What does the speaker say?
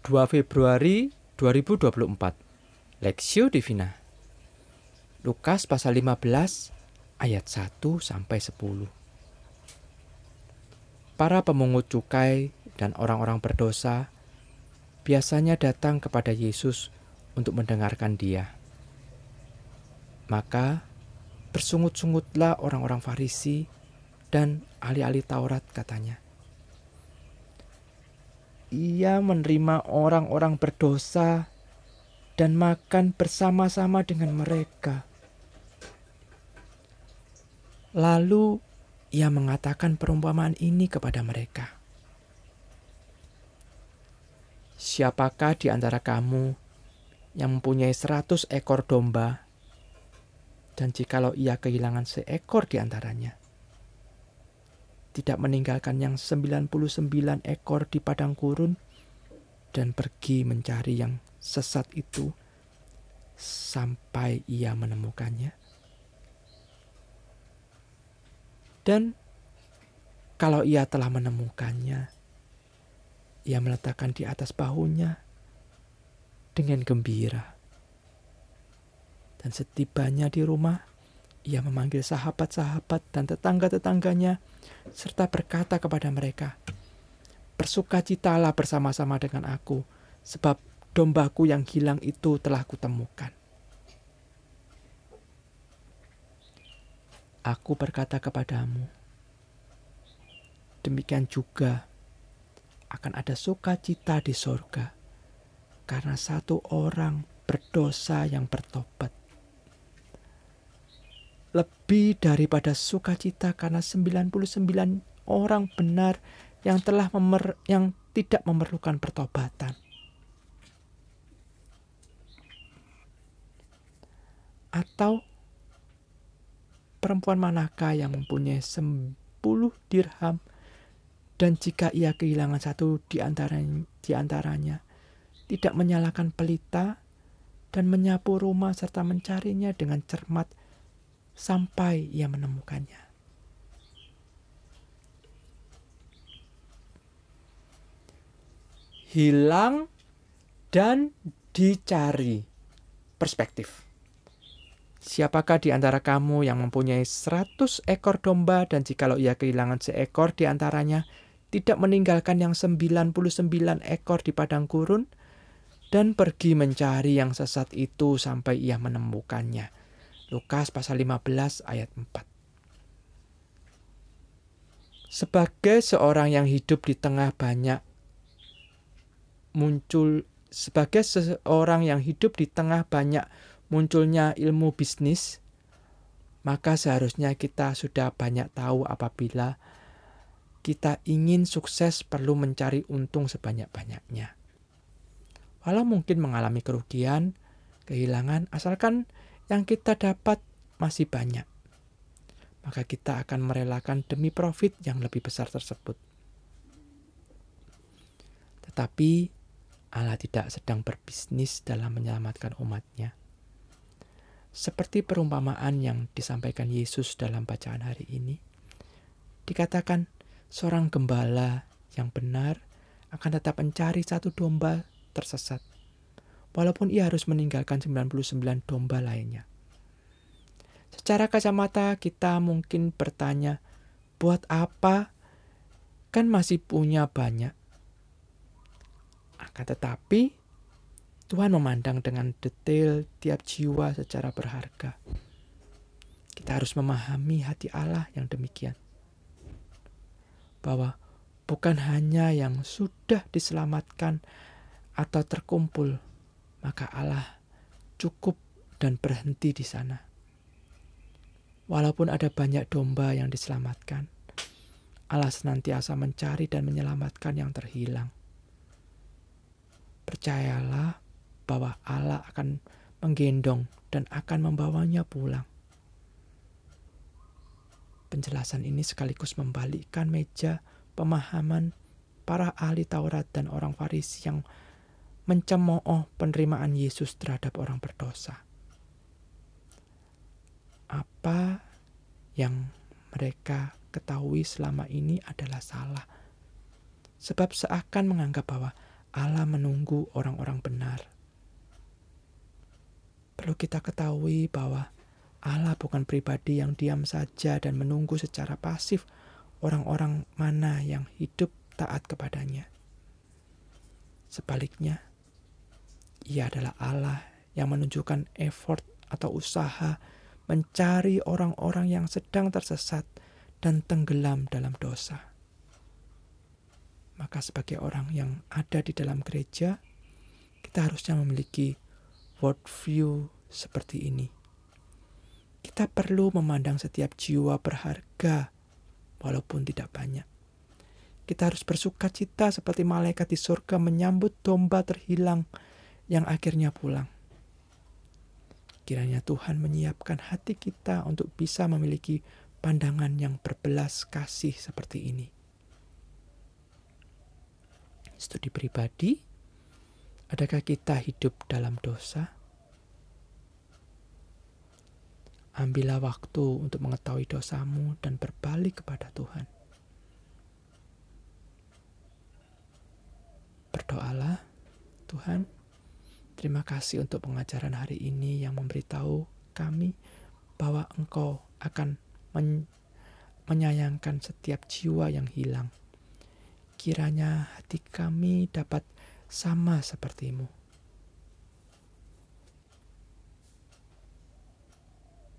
2 Februari 2024 Lexio Divina. Lukas pasal 15 ayat 1 sampai 10 Para pemungut cukai dan orang-orang berdosa biasanya datang kepada Yesus untuk mendengarkan dia. Maka bersungut-sungutlah orang-orang Farisi dan ahli-ahli Taurat katanya ia menerima orang-orang berdosa dan makan bersama-sama dengan mereka. Lalu ia mengatakan perumpamaan ini kepada mereka. Siapakah di antara kamu yang mempunyai seratus ekor domba, dan jikalau ia kehilangan seekor di antaranya, tidak meninggalkan yang 99 ekor di padang gurun dan pergi mencari yang sesat itu sampai ia menemukannya. Dan kalau ia telah menemukannya, ia meletakkan di atas bahunya dengan gembira. Dan setibanya di rumah, ia memanggil sahabat-sahabat dan tetangga-tetangganya, serta berkata kepada mereka, Bersukacitalah bersama-sama dengan aku, sebab dombaku yang hilang itu telah kutemukan. Aku berkata kepadamu, demikian juga akan ada sukacita di sorga, karena satu orang berdosa yang bertobat lebih daripada sukacita karena 99 orang benar yang telah memer yang tidak memerlukan pertobatan. Atau perempuan manakah yang mempunyai 10 dirham dan jika ia kehilangan satu di antaranya, di antaranya tidak menyalakan pelita dan menyapu rumah serta mencarinya dengan cermat sampai ia menemukannya. Hilang dan dicari perspektif. Siapakah di antara kamu yang mempunyai seratus ekor domba dan jikalau ia kehilangan seekor di antaranya, tidak meninggalkan yang sembilan puluh sembilan ekor di padang gurun, dan pergi mencari yang sesat itu sampai ia menemukannya. Lukas pasal 15 ayat 4. Sebagai seorang yang hidup di tengah banyak muncul sebagai seorang yang hidup di tengah banyak munculnya ilmu bisnis, maka seharusnya kita sudah banyak tahu apabila kita ingin sukses perlu mencari untung sebanyak-banyaknya. Walau mungkin mengalami kerugian, kehilangan, asalkan yang kita dapat masih banyak, maka kita akan merelakan demi profit yang lebih besar tersebut. Tetapi Allah tidak sedang berbisnis dalam menyelamatkan umatnya. Seperti perumpamaan yang disampaikan Yesus dalam bacaan hari ini, dikatakan seorang gembala yang benar akan tetap mencari satu domba tersesat walaupun ia harus meninggalkan 99 domba lainnya. Secara kacamata kita mungkin bertanya, buat apa? Kan masih punya banyak. Akan tetapi, Tuhan memandang dengan detail tiap jiwa secara berharga. Kita harus memahami hati Allah yang demikian. Bahwa bukan hanya yang sudah diselamatkan atau terkumpul maka Allah cukup dan berhenti di sana. Walaupun ada banyak domba yang diselamatkan, Allah senantiasa mencari dan menyelamatkan yang terhilang. Percayalah bahwa Allah akan menggendong dan akan membawanya pulang. Penjelasan ini sekaligus membalikkan meja pemahaman para ahli Taurat dan orang Farisi yang mencemooh penerimaan Yesus terhadap orang berdosa. Apa yang mereka ketahui selama ini adalah salah. Sebab seakan menganggap bahwa Allah menunggu orang-orang benar. Perlu kita ketahui bahwa Allah bukan pribadi yang diam saja dan menunggu secara pasif orang-orang mana yang hidup taat kepadanya. Sebaliknya, Ia adalah Allah yang menunjukkan effort atau usaha mencari orang-orang yang sedang tersesat dan tenggelam dalam dosa maka sebagai orang yang ada di dalam gereja, kita harusnya memiliki worldview seperti ini. Kita perlu memandang setiap jiwa berharga, walaupun tidak banyak. Kita harus bersuka cita seperti malaikat di surga menyambut domba terhilang yang akhirnya pulang. Kiranya Tuhan menyiapkan hati kita untuk bisa memiliki pandangan yang berbelas kasih seperti ini studi pribadi, adakah kita hidup dalam dosa? Ambillah waktu untuk mengetahui dosamu dan berbalik kepada Tuhan. Berdoalah, Tuhan, terima kasih untuk pengajaran hari ini yang memberitahu kami bahwa Engkau akan men menyayangkan setiap jiwa yang hilang kiranya hati kami dapat sama sepertimu.